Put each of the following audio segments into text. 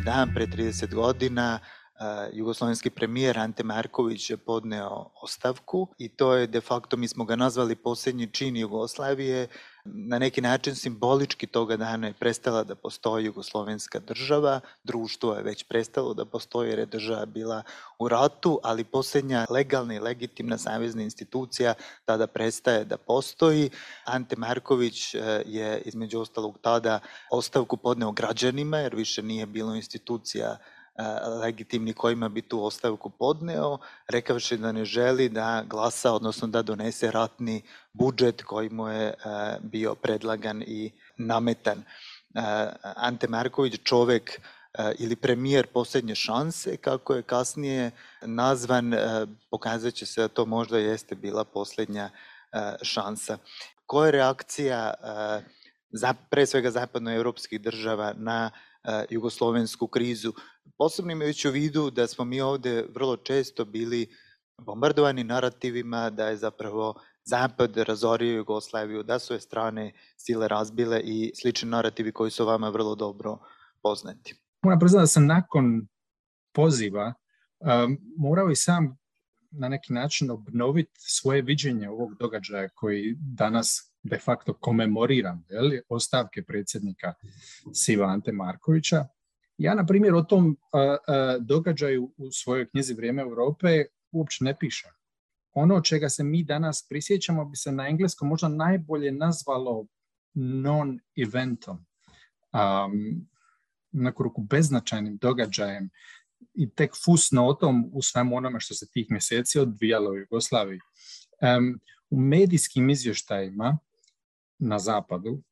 dan, pre 30 godina, jugoslovenski premijer Ante Marković je podneo ostavku i to je de facto, mi smo ga nazvali posljednji čin Jugoslavije, na neki način simbolički toga dana je prestala da postoji Jugoslovenska država, društvo je već prestalo da postoji jer je država bila u ratu, ali posljednja legalna i legitimna savezna institucija tada prestaje da postoji. Ante Marković e, je između ostalog tada ostavku podneo građanima jer više nije bilo institucija E, legitimni kojima bi tu ostavku podneo, rekavši da ne želi da glasa, odnosno da donese ratni budžet koji mu je e, bio predlagan i nametan. E, Ante Marković čovek ili premijer posljednje šanse, kako je kasnije nazvan, pokazat će se da to možda jeste bila posljednja šansa. Koja je reakcija pre svega zapadnoevropskih država na jugoslovensku krizu? Posebno imajući u vidu da smo mi ovdje vrlo često bili bombardovani narativima da je zapravo Zapad razorio Jugoslaviju, da su je strane sile razbile i slični narativi koji su vama vrlo dobro poznati. Moram priznati da sam nakon poziva morao i sam na neki način obnoviti svoje viđenje ovog događaja koji danas de facto komemoriram, ostavke predsjednika Siva Ante Markovića. Ja, na primjer, o tom događaju u svojoj knjizi Vrijeme Europe uopće ne pišem. Ono čega se mi danas prisjećamo bi se na engleskom možda najbolje nazvalo non-eventom, um, beznačajnim događajem i tek fusnotom u svemu onome što se tih mjeseci odvijalo u Jugoslaviji. u medijskim izvještajima na zapadu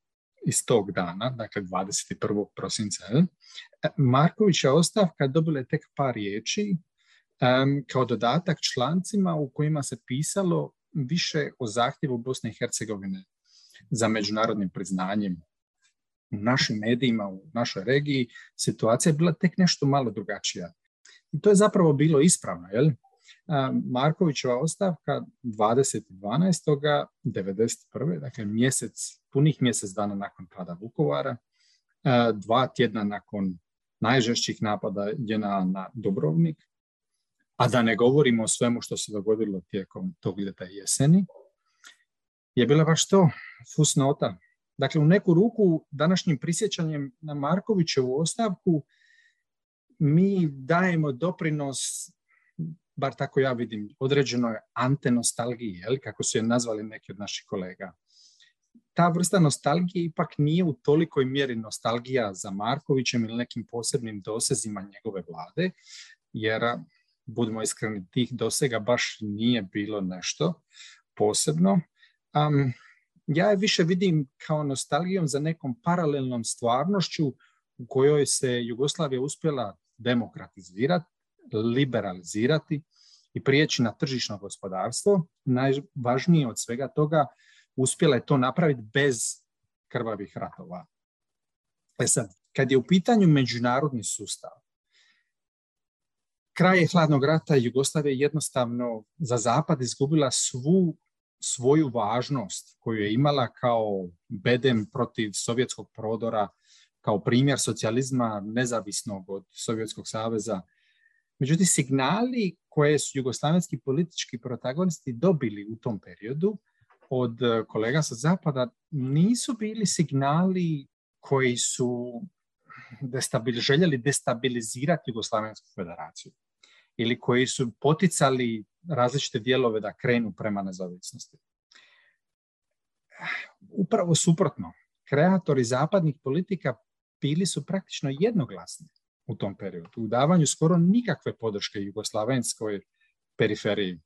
iz tog dana, dakle 21. prosinca, e, Markovića ostavka dobila je tek par riječi um, kao dodatak člancima u kojima se pisalo više o zahtjevu Bosne i Hercegovine za međunarodnim priznanjem. U našim medijima, u našoj regiji, situacija je bila tek nešto malo drugačija. I to je zapravo bilo ispravno, jel? Markovićeva ostavka 20.12.1991. dakle mjesec, punih mjesec dana nakon pada Vukovara, dva tjedna nakon najžešćih napada JNA na Dubrovnik, a da ne govorimo o svemu što se dogodilo tijekom tog ljeta i jeseni, je bila baš to, fusnota. Dakle, u neku ruku današnjim prisjećanjem na Markovićevu ostavku mi dajemo doprinos bar tako ja vidim, određenoj antenostalgiji, jel, kako su je nazvali neki od naših kolega. Ta vrsta nostalgije ipak nije u tolikoj mjeri nostalgija za Markovićem ili nekim posebnim dosezima njegove vlade, jer budemo iskreni, tih dosega baš nije bilo nešto posebno. ja je više vidim kao nostalgijom za nekom paralelnom stvarnošću u kojoj se Jugoslavija uspjela demokratizirati, liberalizirati i prijeći na tržišno gospodarstvo. Najvažnije od svega toga, uspjela je to napraviti bez krvavih ratova. E sad, kad je u pitanju međunarodni sustav, kraj je hladnog rata Jugoslavije jednostavno za zapad izgubila svu svoju važnost koju je imala kao bedem protiv sovjetskog prodora, kao primjer socijalizma nezavisnog od Sovjetskog saveza, Međutim, signali koje su jugoslavenski politički protagonisti dobili u tom periodu od e, kolega sa zapada nisu bili signali koji su destabil, željeli destabilizirati Jugoslavensku federaciju ili koji su poticali različite dijelove da krenu prema nezavisnosti. Upravo suprotno, kreatori zapadnih politika bili su praktično jednoglasni u tom periodu, u davanju skoro nikakve podrške jugoslavenskoj periferiji.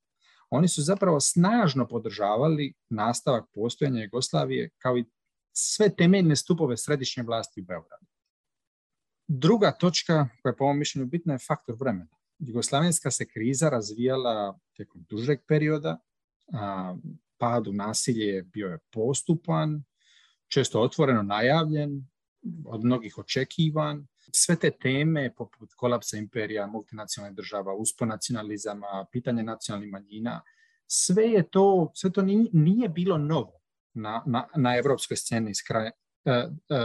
Oni su zapravo snažno podržavali nastavak postojanja Jugoslavije kao i sve temeljne stupove središnje vlasti u Beogradu. Druga točka koja je po mom mišljenju bitna je faktor vremena. Jugoslavenska se kriza razvijala tijekom dužeg perioda, a, pad u nasilje bio je postupan, često otvoreno najavljen, od mnogih očekivan, sve te teme poput kolapsa imperija, multinacionalnih država, usponacionalizama, pitanje nacionalnih manjina, sve je to, sve to nije, bilo novo na, na, na evropskoj sceni s, e, e,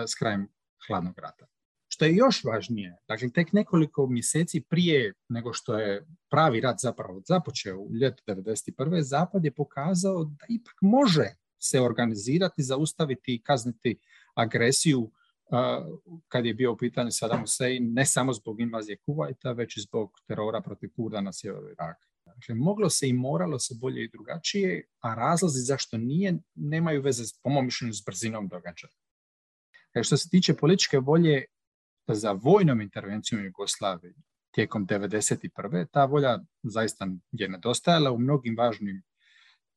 s krajem hladnog rata. Što je još važnije, dakle tek nekoliko mjeseci prije nego što je pravi rat zapravo započeo u ljetu 1991. Zapad je pokazao da ipak može se organizirati, zaustaviti i kazniti agresiju kad je bio u pitanju Saddam Hussein, ne samo zbog invazije Kuvajta, već i zbog terora protiv Kurda na sjeveru Iraka. Dakle, moglo se i moralo se bolje i drugačije, a razlozi zašto nije nemaju veze, po mom mišljenju, s brzinom događaja. E, što se tiče političke volje za vojnom intervencijom Jugoslavije Jugoslaviji tijekom 1991. ta volja zaista je nedostajala u mnogim važnim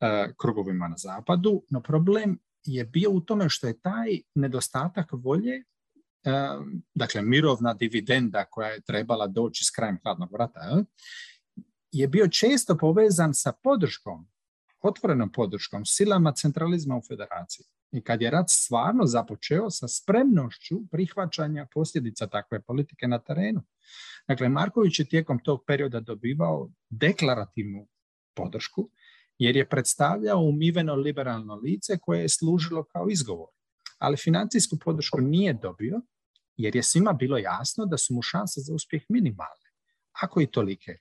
e, krugovima na zapadu, no problem je bio u tome što je taj nedostatak volje, e, dakle mirovna dividenda koja je trebala doći s krajem hladnog vrata, je bio često povezan sa podrškom, otvorenom podrškom, silama centralizma u federaciji. I kad je rat stvarno započeo sa spremnošću prihvaćanja posljedica takve politike na terenu. Dakle, Marković je tijekom tog perioda dobivao deklarativnu podršku, jer je predstavljao umiveno liberalno lice koje je služilo kao izgovor. Ali financijsku podršku nije dobio jer je svima bilo jasno da su mu šanse za uspjeh minimalne, ako i tolike.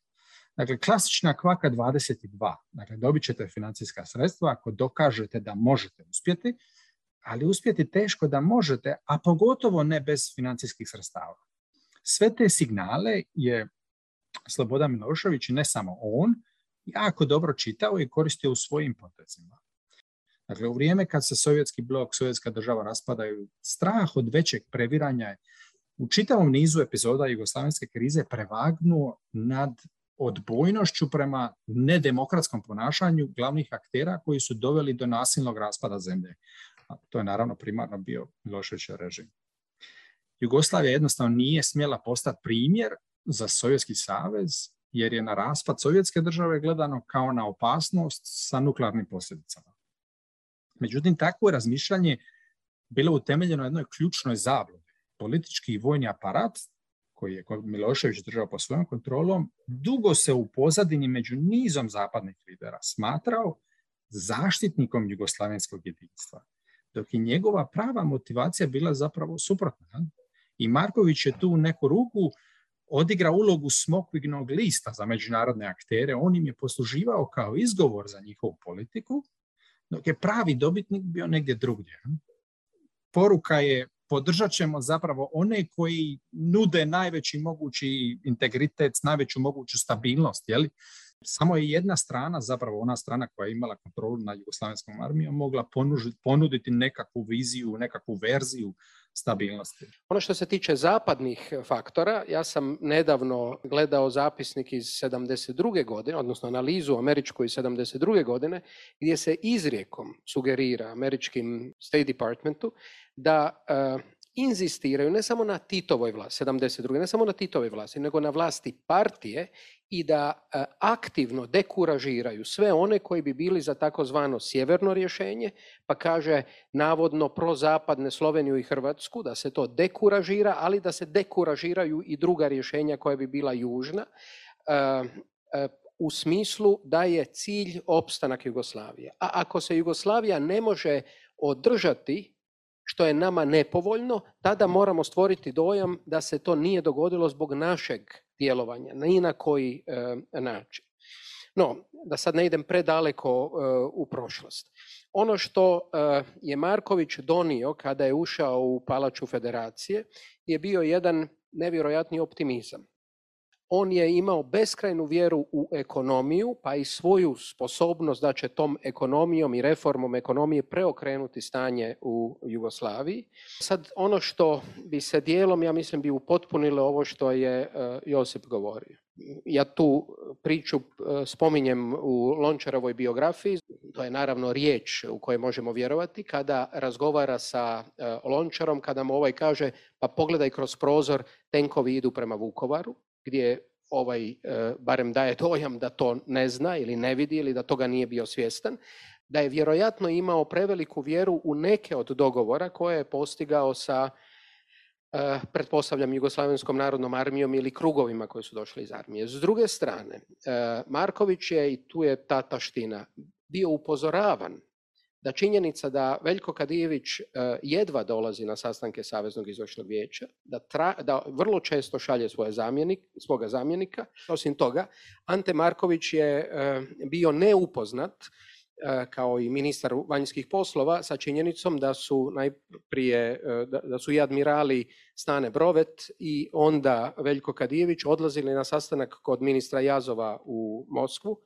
Dakle, klasična kvaka 22. Dakle, dobit ćete financijska sredstva ako dokažete da možete uspjeti, ali uspjeti teško da možete, a pogotovo ne bez financijskih sredstava. Sve te signale je sloboda Milošević, ne samo on, jako dobro čitao i koristio u svojim potezima. Dakle, u vrijeme kad se sovjetski blok, sovjetska država raspadaju, strah od većeg previranja je u čitavom nizu epizoda jugoslavenske krize prevagnuo nad odbojnošću prema nedemokratskom ponašanju glavnih aktera koji su doveli do nasilnog raspada zemlje. A to je naravno primarno bio Miloševićev režim. Jugoslavija jednostavno nije smjela postati primjer za Sovjetski savez jer je na raspad Sovjetske države gledano kao na opasnost sa nuklearnim posljedicama. Međutim, takvo razmišljanje bilo utemeljeno na jednoj ključnoj zabludi. Politički i vojni aparat, koji je Milošević držao pod svojom kontrolom, dugo se u pozadini među nizom zapadnih lidera smatrao zaštitnikom jugoslavenskog jedinstva, dok je njegova prava motivacija bila zapravo suprotna. I Marković je tu u neku ruku odigra ulogu smokvignog lista za međunarodne aktere, on im je posluživao kao izgovor za njihovu politiku, dok je pravi dobitnik bio negdje drugdje. Poruka je podržat ćemo zapravo one koji nude najveći mogući integritet, najveću moguću stabilnost. Jeli? Samo je jedna strana, zapravo ona strana koja je imala kontrolu nad Jugoslavenskom armijom, mogla ponuditi nekakvu viziju, nekakvu verziju stabilnosti. Ono što se tiče zapadnih faktora, ja sam nedavno gledao zapisnik iz 72. godine, odnosno analizu američku iz 72. godine, gdje se izrijekom sugerira američkim State Departmentu da eh, inzistiraju ne samo na Titovoj vlasti, 72. ne samo na Titovoj vlasti, nego na vlasti partije i da e, aktivno dekuražiraju sve one koji bi bili za takozvano sjeverno rješenje, pa kaže navodno prozapadne Sloveniju i Hrvatsku, da se to dekuražira, ali da se dekuražiraju i druga rješenja koja bi bila južna, e, e, u smislu da je cilj opstanak Jugoslavije. A ako se Jugoslavija ne može održati što je nama nepovoljno, tada moramo stvoriti dojam da se to nije dogodilo zbog našeg djelovanja, ni na koji eh, način. No, da sad ne idem predaleko eh, u prošlost. Ono što eh, je Marković donio kada je ušao u Palaču Federacije je bio jedan nevjerojatni optimizam on je imao beskrajnu vjeru u ekonomiju, pa i svoju sposobnost da će tom ekonomijom i reformom ekonomije preokrenuti stanje u Jugoslaviji. Sad ono što bi se dijelom, ja mislim, bi upotpunilo ovo što je e, Josip govorio. Ja tu priču e, spominjem u Lončarovoj biografiji, to je naravno riječ u kojoj možemo vjerovati, kada razgovara sa e, Lončarom, kada mu ovaj kaže pa pogledaj kroz prozor, tenkovi idu prema Vukovaru gdje ovaj e, barem daje dojam da to ne zna ili ne vidi ili da toga nije bio svjestan, da je vjerojatno imao preveliku vjeru u neke od dogovora koje je postigao sa e, pretpostavljam Jugoslavenskom narodnom armijom ili krugovima koji su došli iz armije. S druge strane, e, Marković je, i tu je ta taština, bio upozoravan da činjenica da Veljko Kadijević e, jedva dolazi na sastanke Saveznog izvršnog vijeća, da, da, vrlo često šalje svoje zamjenik, svoga zamjenika. Osim toga, Ante Marković je e, bio neupoznat e, kao i ministar vanjskih poslova sa činjenicom da su najprije, da su i admirali Stane Brovet i onda Veljko Kadijević odlazili na sastanak kod ministra Jazova u Moskvu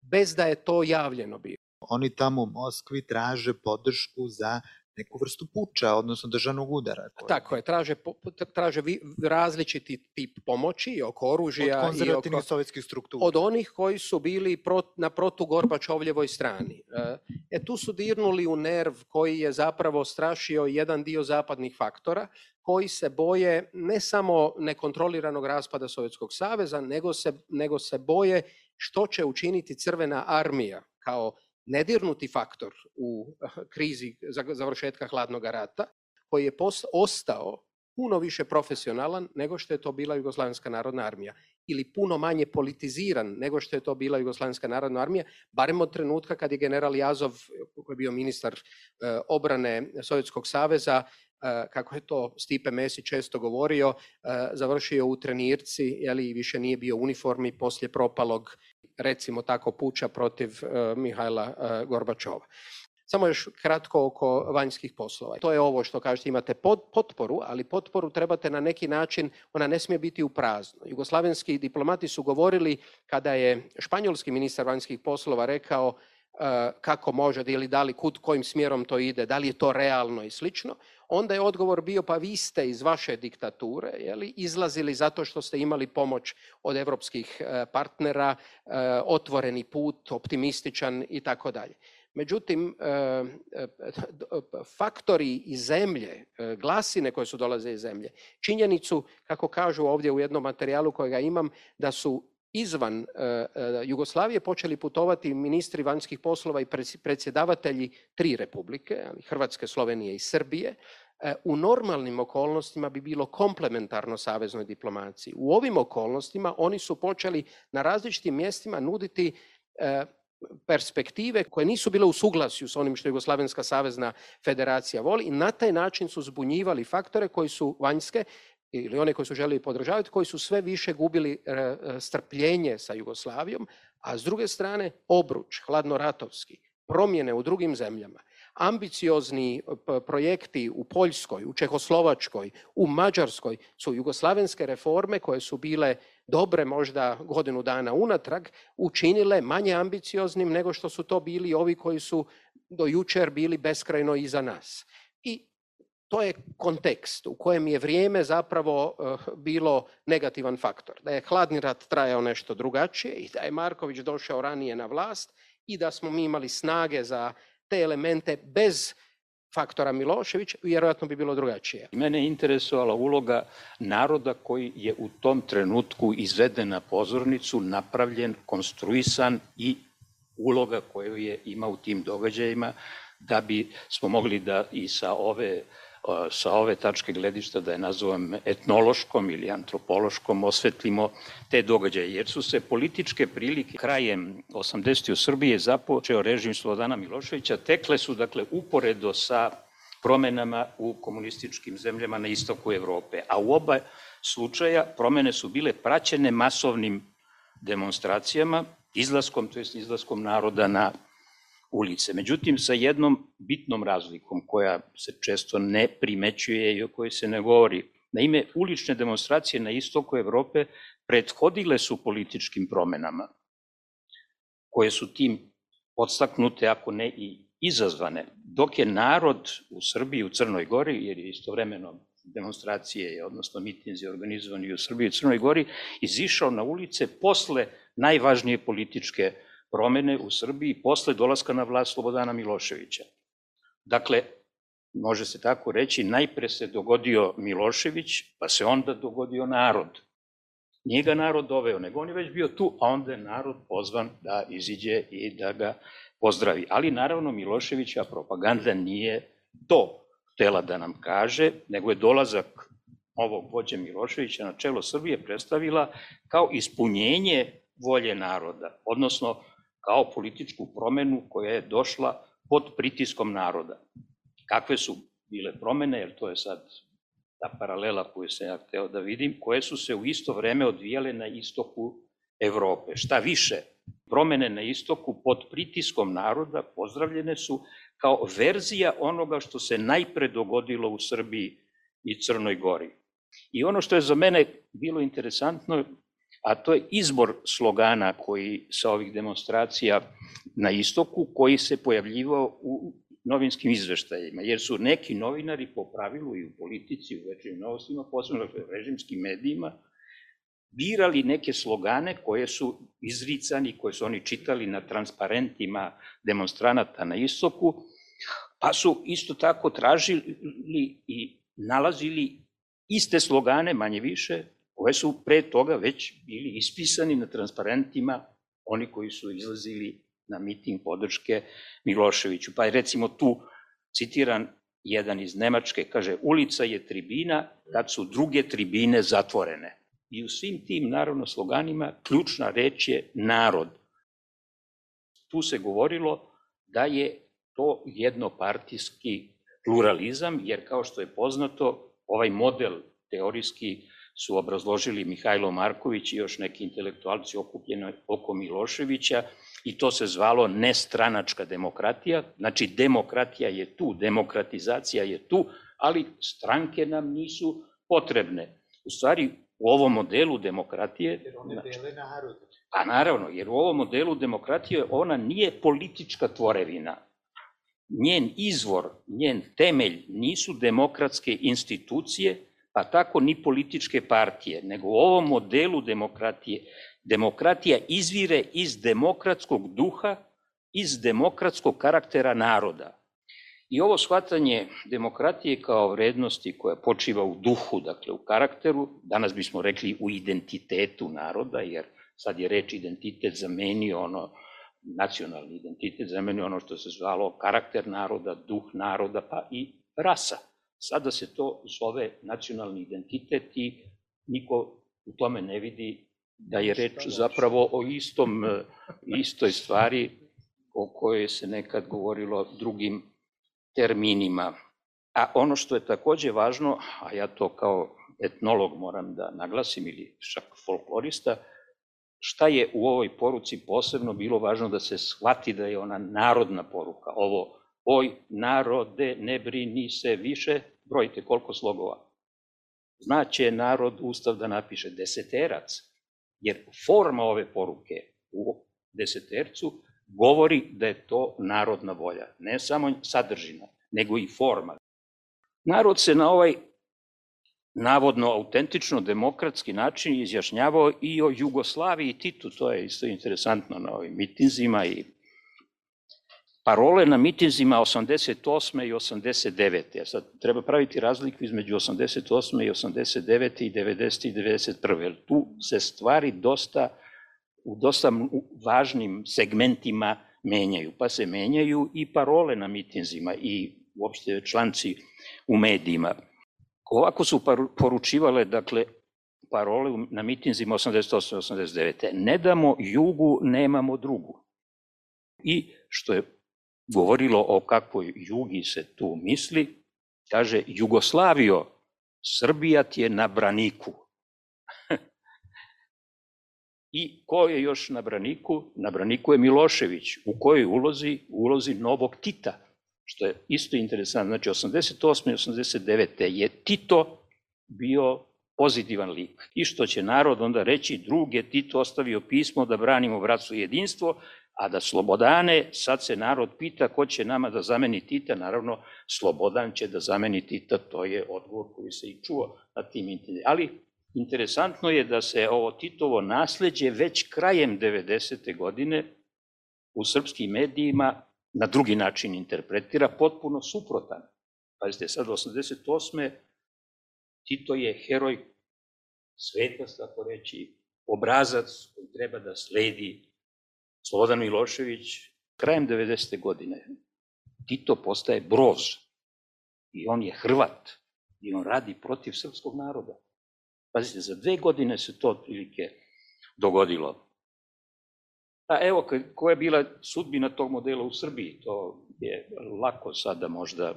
bez da je to javljeno bilo oni tamo u Moskvi traže podršku za neku vrstu puča, odnosno državnog udara. Tako je, traže, traže različiti tip pomoći i oko oružja. Od konzervativnih sovjetskih struktura. Od onih koji su bili na protu Gorbačovljevoj strani. E, e, tu su dirnuli u nerv koji je zapravo strašio jedan dio zapadnih faktora, koji se boje ne samo nekontroliranog raspada Sovjetskog saveza, nego se, nego se boje što će učiniti crvena armija kao nedirnuti faktor u eh, krizi završetka hladnog rata, koji je ostao puno više profesionalan nego što je to bila Jugoslavenska narodna armija ili puno manje politiziran nego što je to bila Jugoslavenska narodna armija, barem od trenutka kad je general Jazov, koji je bio ministar eh, obrane Sovjetskog saveza, eh, kako je to Stipe Mesi često govorio, završio u trenirci jeli, više nije bio u uniformi poslije propalog recimo tako puča protiv e, Mihajla e, Gorbačova. Samo još kratko oko vanjskih poslova. To je ovo što kažete, imate potporu, ali potporu trebate na neki način, ona ne smije biti u prazno. Jugoslavenski diplomati su govorili kada je španjolski ministar vanjskih poslova rekao e, kako može ili da li kud kojim smjerom to ide, da li je to realno i slično onda je odgovor bio pa vi ste iz vaše diktature jeli, izlazili zato što ste imali pomoć od europskih e, partnera, e, otvoreni put, optimističan i tako dalje. Međutim, e, faktori iz zemlje, glasine koje su dolaze iz zemlje, činjenicu, kako kažu ovdje u jednom materijalu kojega imam, da su izvan e, e, Jugoslavije počeli putovati ministri vanjskih poslova i predsjedavatelji tri republike, Hrvatske, Slovenije i Srbije, e, u normalnim okolnostima bi bilo komplementarno saveznoj diplomaciji. U ovim okolnostima oni su počeli na različitim mjestima nuditi perspektive koje nisu bile u suglasju s onim što Jugoslavenska savezna federacija voli i na taj način su zbunjivali faktore koji su vanjske ili one koji su želili podržavati, koji su sve više gubili e, e, strpljenje sa Jugoslavijom, a s druge strane obruč, hladnoratovski, promjene u drugim zemljama, ambiciozni e, projekti u Poljskoj, u Čehoslovačkoj, u Mađarskoj su jugoslavenske reforme koje su bile dobre možda godinu dana unatrag učinile manje ambicioznim nego što su to bili ovi koji su do jučer bili beskrajno iza nas. I to je kontekst u kojem je vrijeme zapravo eh, bilo negativan faktor. Da je hladni rat trajao nešto drugačije i da je Marković došao ranije na vlast i da smo mi imali snage za te elemente bez faktora Milošević, vjerojatno bi bilo drugačije. Mene je interesovala uloga naroda koji je u tom trenutku izveden na pozornicu, napravljen, konstruisan i uloga koju je imao u tim događajima da bi smo mogli da i sa ove E, sa ove tačke gledišta, da je nazovem etnološkom ili antropološkom, osvetlimo te događaje, jer su se političke prilike krajem 80. u Srbiji započeo režim Slodana Miloševića, tekle su dakle uporedo sa promenama u komunističkim zemljama na istoku Evrope, a u oba slučaja promene su bile praćene masovnim demonstracijama, izlaskom, to jest izlaskom naroda na ulice. Međutim, sa jednom bitnom razlikom koja se često ne primećuje i o kojoj se ne govori. Naime, ulične demonstracije na istoku Evrope prethodile su političkim promenama, koje su tim odstaknute, ako ne i izazvane, dok je narod u Srbiji, u Crnoj Gori, jer je istovremeno demonstracije, odnosno mitinzi organizovani u Srbiji i Crnoj Gori, izišao na ulice posle najvažnije političke promjene u Srbiji posle dolaska na vlast Slobodana Miloševića. Dakle, može se tako reći, najpre se dogodio Milošević, pa se onda dogodio narod. Nije ga narod doveo, nego on je već bio tu, a onda je narod pozvan da iziđe i da ga pozdravi. Ali naravno Miloševića propaganda nije to htjela da nam kaže, nego je dolazak ovog vođe Miloševića na čelo Srbije predstavila kao ispunjenje volje naroda, odnosno kao političku promenu koja je došla pod pritiskom naroda. Kakve su bile promene, jer to je sad ta paralela koju sam ja hteo da vidim, koje su se u isto vreme odvijale na istoku Evrope. Šta više, promene na istoku pod pritiskom naroda pozdravljene su kao verzija onoga što se najpre dogodilo u Srbiji i Crnoj Gori. I ono što je za mene bilo interesantno a to je izbor slogana koji sa ovih demonstracija na istoku, koji se pojavljivao u novinskim izveštajima, jer su neki novinari po pravilu i u politici, u većim novostima, posebno u režimskim medijima, birali neke slogane koje su izricani, koje su oni čitali na transparentima demonstranata na istoku, pa su isto tako tražili i nalazili iste slogane, manje više, koje su pre toga već bili ispisani na transparentima oni koji su izlazili na miting podrške Miloševiću. Pa je recimo tu citiran jedan iz Nemačke, kaže ulica je tribina kad su druge tribine zatvorene. I u svim tim naravno sloganima ključna reč je narod. Tu se govorilo da je to jednopartijski pluralizam, jer kao što je poznato, ovaj model teorijski su obrazložili Mihajlo Marković i još neki intelektualci okupljeni oko Miloševića i to se zvalo nestranačka demokratija. Znači demokratija je tu, demokratizacija je tu, ali stranke nam nisu potrebne. U stvari u ovom modelu demokratije... Jer one znači- dele Pa naravno, jer u ovom modelu demokratije ona nije politička tvorevina. Njen izvor, njen temelj nisu demokratske institucije, pa tako ni političke partije, nego u ovom modelu demokratije. Demokratija izvire iz demokratskog duha, iz demokratskog karaktera naroda. I ovo shvatanje demokratije kao vrednosti koja počiva u duhu, dakle u karakteru, danas bismo rekli u identitetu naroda, jer sad je reč identitet zamenio ono, nacionalni identitet zamenio ono što se zvalo karakter naroda, duh naroda, pa i rasa. Sada se to zove nacionalni identitet i niko u tome ne vidi da je reč znači? zapravo o istom, e, istoj stvari o kojoj se nekad govorilo drugim terminima. A ono što je također važno, a ja to kao etnolog moram da naglasim ili čak folklorista, šta je u ovoj poruci posebno bilo važno da se shvati da je ona narodna poruka, ovo Oj, narode, ne brini se više, brojite koliko slogova. Znači je narod ustav da napiše deseterac, jer forma ove poruke u desetercu govori da je to narodna volja, ne samo sadržina, nego i forma. Narod se na ovaj navodno autentično demokratski način izjašnjavao i o Jugoslaviji i Titu, to je isto interesantno na ovim mitinzima i parole na mitinzima 88. i 89. Sad treba praviti razliku između 88. i 89. i 90. i 91. Jer tu se stvari dosta, u dosta važnim segmentima menjaju. Pa se menjaju i parole na mitinzima i uopšte članci u medijima. Ovako su poručivale, dakle, parole na mitinzima 88. i 89. Ne damo jugu, nemamo drugu. I što je govorilo o kakvoj jugi se tu misli, kaže Jugoslavio, Srbija ti je na braniku. I ko je još na braniku? Na braniku je Milošević. U kojoj ulozi? ulozi novog Tita, što je isto interesantno. Znači, 88. i 89. je Tito bio pozitivan lik. I što će narod onda reći, druge je Tito ostavio pismo da branimo bratstvo i jedinstvo a da Slobodane, sad se narod pita ko će nama da zameni Tita, naravno Slobodan će da zameni Tita, to je odgovor koji se i čuo na tim Ali interesantno je da se ovo Titovo nasljeđe već krajem 90. godine u srpskim medijima na drugi način interpretira, potpuno suprotan. Pazite, sad 88. Tito je heroj sveta, ako reći, obrazac koji treba da sledi Slobodan Milošević, krajem 90. godine, Tito postaje broz i on je Hrvat i on radi protiv srpskog naroda. Pazite, za dve godine se to otprilike dogodilo. A pa evo, koja je bila sudbina tog modela u Srbiji, to je lako sada možda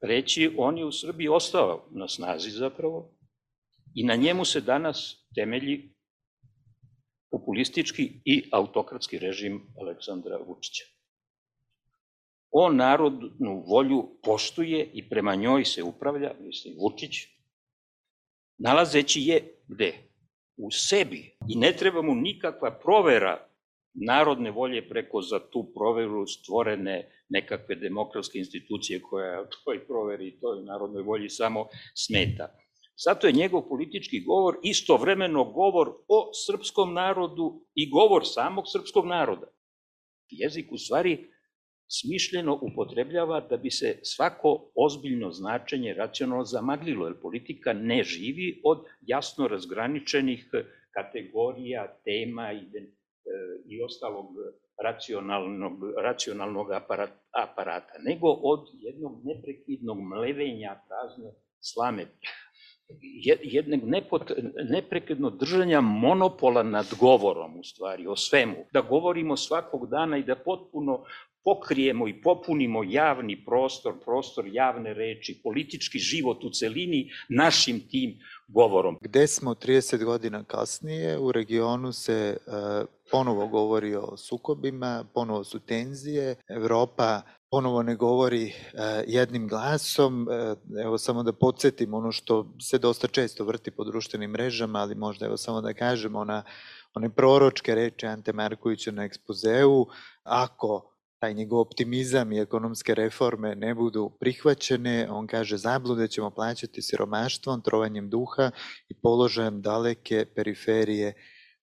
reći, on je u Srbiji ostao na snazi zapravo i na njemu se danas temelji populistički i autokratski režim Aleksandra Vučića. On narodnu volju poštuje i prema njoj se upravlja, misli Vučić, nalazeći je gde? U sebi. I ne treba mu nikakva provera narodne volje preko za tu proveru stvorene nekakve demokratske institucije koja toj proveri i toj narodnoj volji samo smeta. Zato je njegov politički govor istovremeno govor o srpskom narodu i govor samog srpskog naroda. Jezik u stvari smišljeno upotrebljava da bi se svako ozbiljno značenje racionalno zamaglilo, jer politika ne živi od jasno razgraničenih eh, kategorija, tema eh, i, ostalog racionalnog, aparata, nego od jednog neprekidnog mlevenja prazne slame jednog neprekidnog držanja monopola nad govorom u stvari, o svemu. Da govorimo svakog dana i da potpuno pokrijemo i popunimo javni prostor, prostor javne reči, politički život u celini našim tim govorom. Gde smo 30 godina kasnije, u regionu se e, ponovo govori o sukobima, ponovo su tenzije, Evropa ponovo ne govori e, jednim glasom. E, evo samo da podsjetim ono što se dosta često vrti po društvenim mrežama, ali možda evo samo da kažemo na one proročke reče Ante Markovića na ekspozeu, ako taj njegov optimizam i ekonomske reforme ne budu prihvaćene, on kaže zablude ćemo plaćati siromaštvom, trovanjem duha i položajem daleke periferije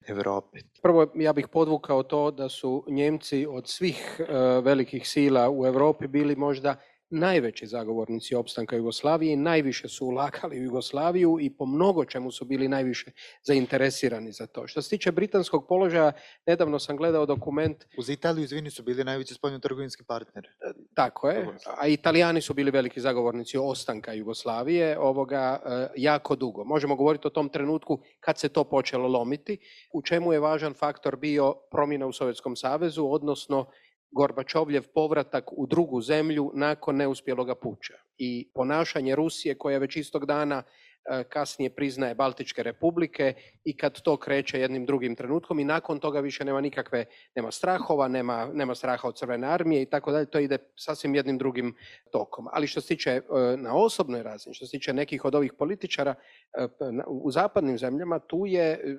Europe. Prvo ja bih podvukao to da su Njemci od svih eh, velikih sila u Europi bili možda najveći zagovornici opstanka Jugoslavije, najviše su ulagali u Jugoslaviju i po mnogo čemu su bili najviše zainteresirani za to. Što se tiče britanskog položaja, nedavno sam gledao dokument... Uz Italiju, izvini, su bili najveći spoljno-trgovinski partner. Tako je, a italijani su bili veliki zagovornici ostanka Jugoslavije ovoga e, jako dugo. Možemo govoriti o tom trenutku kad se to počelo lomiti, u čemu je važan faktor bio promjena u Sovjetskom savezu, odnosno Gorbačovljev povratak u drugu zemlju nakon neuspjeloga puća i ponašanje Rusije koja je već istog dana E, kasnije priznaje Baltičke republike i kad to kreće jednim drugim trenutkom i nakon toga više nema nikakve, nema strahova, nema, nema straha od crvene armije i tako dalje, to ide sasvim jednim drugim tokom. Ali što se tiče e, na osobnoj razini, što se tiče nekih od ovih političara e, u zapadnim zemljama, tu je,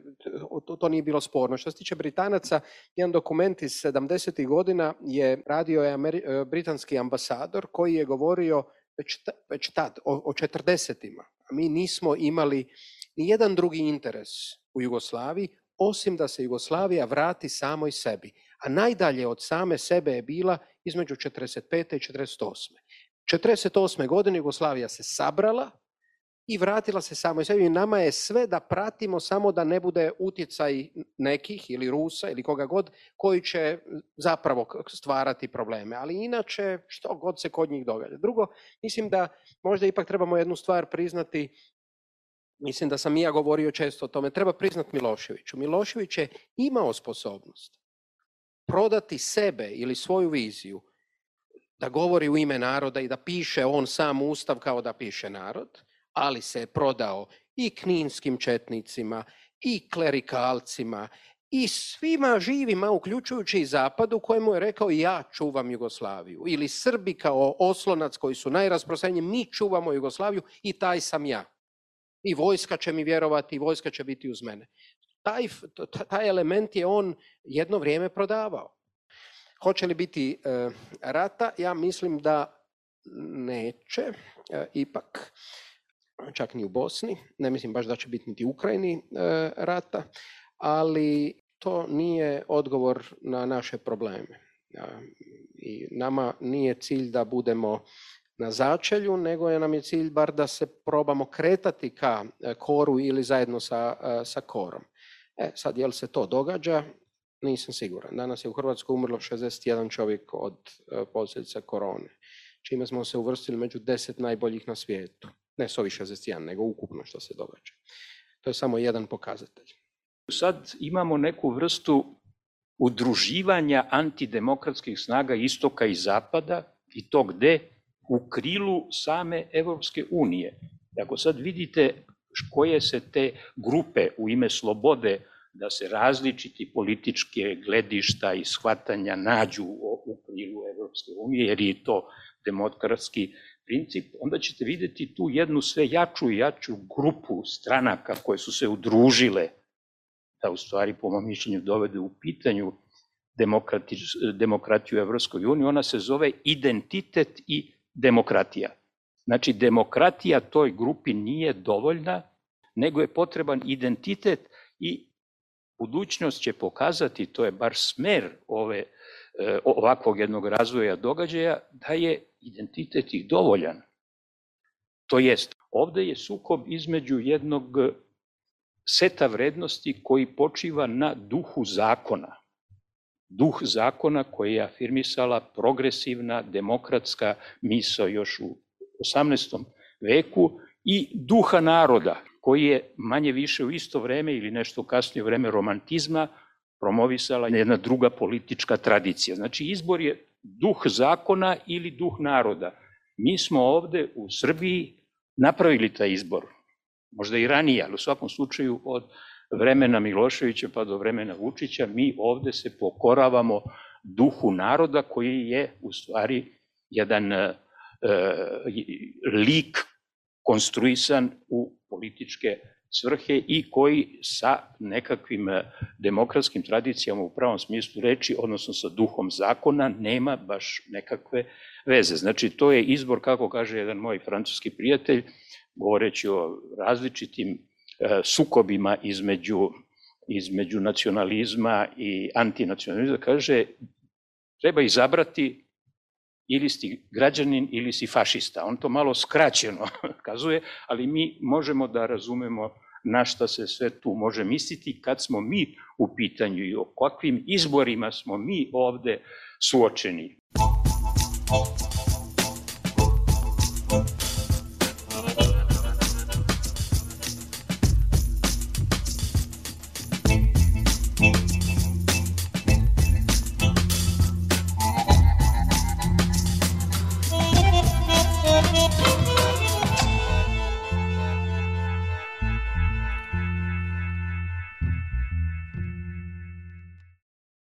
to, to nije bilo sporno. Što se tiče Britanaca, jedan dokument iz 70. godina je radio je britanski ambasador koji je govorio već, već tad, o, o 40 A mi nismo imali ni jedan drugi interes u Jugoslaviji, osim da se Jugoslavija vrati samoj sebi. A najdalje od same sebe je bila između 45. i 48. 48. godine Jugoslavija se sabrala, i vratila se samo i sebi. Nama je sve da pratimo samo da ne bude utjecaj nekih ili Rusa ili koga god koji će zapravo stvarati probleme. Ali inače što god se kod njih događa. Drugo, mislim da možda ipak trebamo jednu stvar priznati Mislim da sam i ja govorio često o tome. Treba priznat Miloševiću. Milošević je imao sposobnost prodati sebe ili svoju viziju da govori u ime naroda i da piše on sam ustav kao da piše narod ali se je prodao i kninskim četnicima, i klerikalcima, i svima živima, uključujući i Zapadu, kojemu je rekao ja čuvam Jugoslaviju. Ili Srbi kao oslonac koji su najrasprostranjeni, mi čuvamo Jugoslaviju i taj sam ja. I vojska će mi vjerovati, i vojska će biti uz mene. Taj, taj element je on jedno vrijeme prodavao. Hoće li biti e, rata? Ja mislim da neće, e, ipak čak ni u Bosni, ne mislim baš da će biti niti u Ukrajini e, rata, ali to nije odgovor na naše probleme. I nama nije cilj da budemo na začelju, nego je nam je cilj bar da se probamo kretati ka e, koru ili zajedno sa, e, sa korom. E, sad, jel se to događa? Nisam siguran. Danas je u Hrvatskoj umrlo 61 čovjek od posljedica korone, čime smo se uvrstili među deset najboljih na svijetu. Ne s ovih 61, nego ukupno što se događa. To je samo jedan pokazatelj. Sad imamo neku vrstu udruživanja antidemokratskih snaga istoka i zapada i to gde u krilu same Evropske unije. Ako sad vidite koje se te grupe u ime slobode da se različiti političke gledišta i shvatanja nađu u krilu Evropske unije, jer je to demokratski princip, onda ćete vidjeti tu jednu sve jaču i jaču grupu stranaka koje su se udružile, da u stvari, po mom mišljenju, dovede u pitanju demokratiju u Evropskoj uniji, ona se zove identitet i demokratija. Znači, demokratija toj grupi nije dovoljna, nego je potreban identitet i budućnost će pokazati, to je bar smer ove, e, ovakvog jednog razvoja događaja, da je identitet dovoljan. To jest, ovdje je sukob između jednog e, seta vrednosti koji počiva na duhu zakona. Duh zakona koji je afirmisala progresivna demokratska miso još u 18. veku i duha naroda koji je manje više u isto vrijeme ili nešto kasnije vrijeme romantizma promovisala jedna druga politička tradicija. Znači izbor je duh zakona ili duh naroda. Mi smo ovde u Srbiji napravili taj izbor. Možda i ranije, ali u svakom slučaju od vremena Miloševića pa do vremena Vučića, mi ovde se pokoravamo duhu naroda koji je u stvari jedan e, e, lik konstruisan u političke svrhe i koji sa nekakvim eh, demokratskim tradicijama u pravom smislu reči, odnosno sa duhom zakona, nema baš nekakve veze. Znači, to je izbor, kako kaže jedan moj francuski prijatelj, govoreći o različitim eh, sukobima između, između nacionalizma i antinacionalizma, kaže treba izabrati ili si građanin ili si fašista. On to malo skraćeno kazuje, ali mi možemo da razumemo na šta se sve tu može misliti kad smo mi u pitanju i o kakvim izborima smo mi ovde suočeni.